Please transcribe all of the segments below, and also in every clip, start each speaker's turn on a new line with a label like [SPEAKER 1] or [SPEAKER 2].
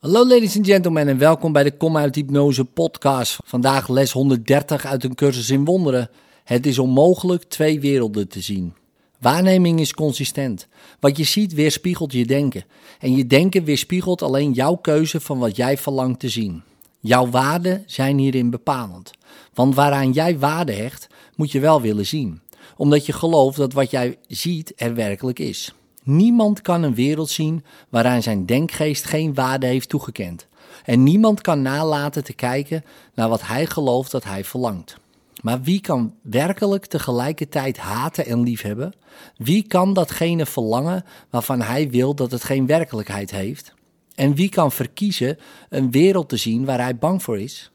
[SPEAKER 1] Hallo ladies and gentlemen en welkom bij de Kom uit Hypnose podcast. Vandaag les 130 uit een cursus in wonderen. Het is onmogelijk twee werelden te zien. Waarneming is consistent. Wat je ziet weerspiegelt je denken. En je denken weerspiegelt alleen jouw keuze van wat jij verlangt te zien. Jouw waarden zijn hierin bepalend. Want waaraan jij waarde hecht, moet je wel willen zien. Omdat je gelooft dat wat jij ziet er werkelijk is. Niemand kan een wereld zien waaraan zijn denkgeest geen waarde heeft toegekend. En niemand kan nalaten te kijken naar wat hij gelooft dat hij verlangt. Maar wie kan werkelijk tegelijkertijd haten en liefhebben? Wie kan datgene verlangen waarvan hij wil dat het geen werkelijkheid heeft? En wie kan verkiezen een wereld te zien waar hij bang voor is?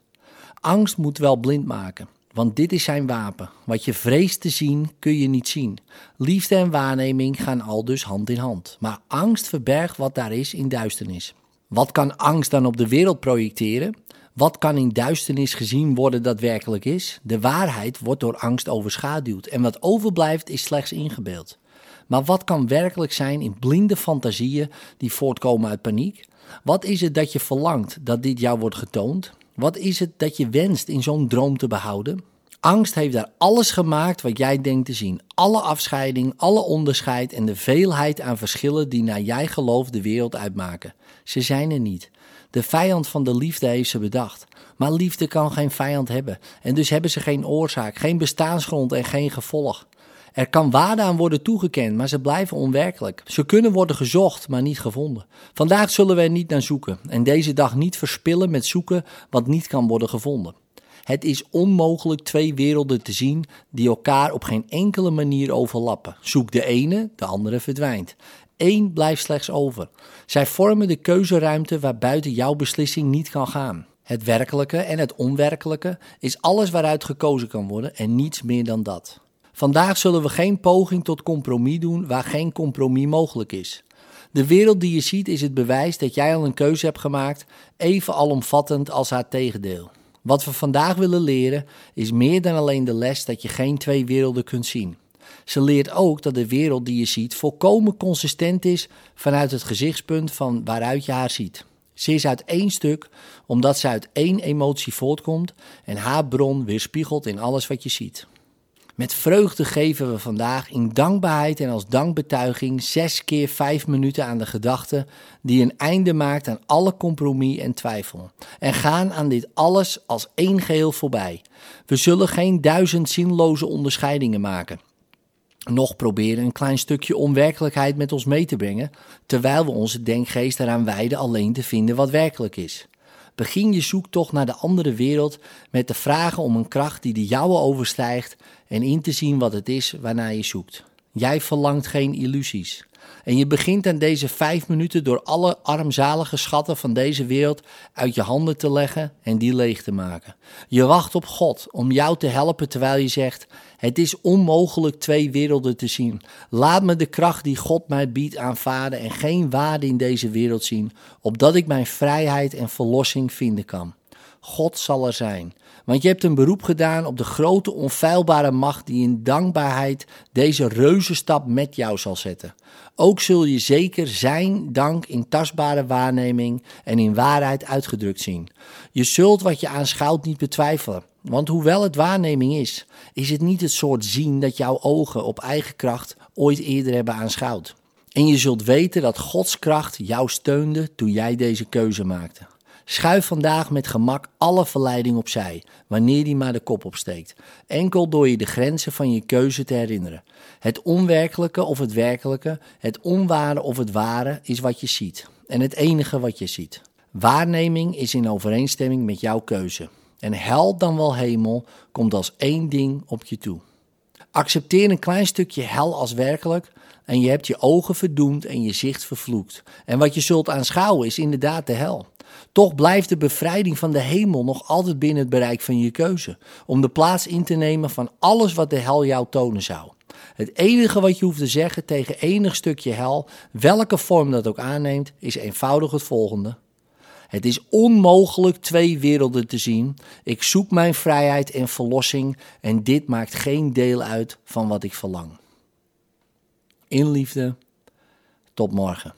[SPEAKER 1] Angst moet wel blind maken. Want dit is zijn wapen. Wat je vreest te zien, kun je niet zien. Liefde en waarneming gaan al dus hand in hand. Maar angst verbergt wat daar is in duisternis. Wat kan angst dan op de wereld projecteren? Wat kan in duisternis gezien worden dat werkelijk is? De waarheid wordt door angst overschaduwd en wat overblijft is slechts ingebeeld. Maar wat kan werkelijk zijn in blinde fantasieën die voortkomen uit paniek? Wat is het dat je verlangt dat dit jou wordt getoond? Wat is het dat je wenst in zo'n droom te behouden? Angst heeft daar alles gemaakt wat jij denkt te zien. Alle afscheiding, alle onderscheid en de veelheid aan verschillen die naar jij geloof de wereld uitmaken. Ze zijn er niet. De vijand van de liefde heeft ze bedacht. Maar liefde kan geen vijand hebben. En dus hebben ze geen oorzaak, geen bestaansgrond en geen gevolg. Er kan waarde aan worden toegekend, maar ze blijven onwerkelijk. Ze kunnen worden gezocht, maar niet gevonden. Vandaag zullen we er niet naar zoeken en deze dag niet verspillen met zoeken wat niet kan worden gevonden. Het is onmogelijk twee werelden te zien die elkaar op geen enkele manier overlappen. Zoek de ene, de andere verdwijnt. Eén blijft slechts over. Zij vormen de keuzeruimte waar buiten jouw beslissing niet kan gaan. Het werkelijke en het onwerkelijke is alles waaruit gekozen kan worden en niets meer dan dat. Vandaag zullen we geen poging tot compromis doen waar geen compromis mogelijk is. De wereld die je ziet is het bewijs dat jij al een keuze hebt gemaakt, even alomvattend als haar tegendeel. Wat we vandaag willen leren is meer dan alleen de les dat je geen twee werelden kunt zien. Ze leert ook dat de wereld die je ziet volkomen consistent is vanuit het gezichtspunt van waaruit je haar ziet. Ze is uit één stuk, omdat ze uit één emotie voortkomt en haar bron weerspiegelt in alles wat je ziet. Met vreugde geven we vandaag in dankbaarheid en als dankbetuiging zes keer vijf minuten aan de gedachte die een einde maakt aan alle compromis en twijfel. En gaan aan dit alles als één geheel voorbij. We zullen geen duizend zinloze onderscheidingen maken. Nog proberen een klein stukje onwerkelijkheid met ons mee te brengen, terwijl we onze denkgeest eraan wijden alleen te vinden wat werkelijk is. Begin je zoektocht naar de andere wereld met de vragen om een kracht die de jouwe overstijgt en in te zien wat het is waarnaar je zoekt. Jij verlangt geen illusies. En je begint aan deze vijf minuten door alle armzalige schatten van deze wereld uit je handen te leggen en die leeg te maken. Je wacht op God om jou te helpen terwijl je zegt: Het is onmogelijk twee werelden te zien. Laat me de kracht die God mij biedt aanvaarden en geen waarde in deze wereld zien, opdat ik mijn vrijheid en verlossing vinden kan. God zal er zijn. Want je hebt een beroep gedaan op de grote onfeilbare macht die in dankbaarheid deze reuzenstap met jou zal zetten. Ook zul je zeker zijn dank in tastbare waarneming en in waarheid uitgedrukt zien. Je zult wat je aanschouwt niet betwijfelen. Want hoewel het waarneming is, is het niet het soort zien dat jouw ogen op eigen kracht ooit eerder hebben aanschouwd. En je zult weten dat Gods kracht jou steunde toen jij deze keuze maakte. Schuif vandaag met gemak alle verleiding opzij, wanneer die maar de kop opsteekt. Enkel door je de grenzen van je keuze te herinneren. Het onwerkelijke of het werkelijke, het onware of het ware is wat je ziet. En het enige wat je ziet. Waarneming is in overeenstemming met jouw keuze. En hel dan wel hemel komt als één ding op je toe. Accepteer een klein stukje hel als werkelijk en je hebt je ogen verdoemd en je zicht vervloekt. En wat je zult aanschouwen is inderdaad de hel. Toch blijft de bevrijding van de hemel nog altijd binnen het bereik van je keuze, om de plaats in te nemen van alles wat de hel jou tonen zou. Het enige wat je hoeft te zeggen tegen enig stukje hel, welke vorm dat ook aanneemt, is eenvoudig het volgende. Het is onmogelijk twee werelden te zien. Ik zoek mijn vrijheid en verlossing en dit maakt geen deel uit van wat ik verlang. In liefde, tot morgen.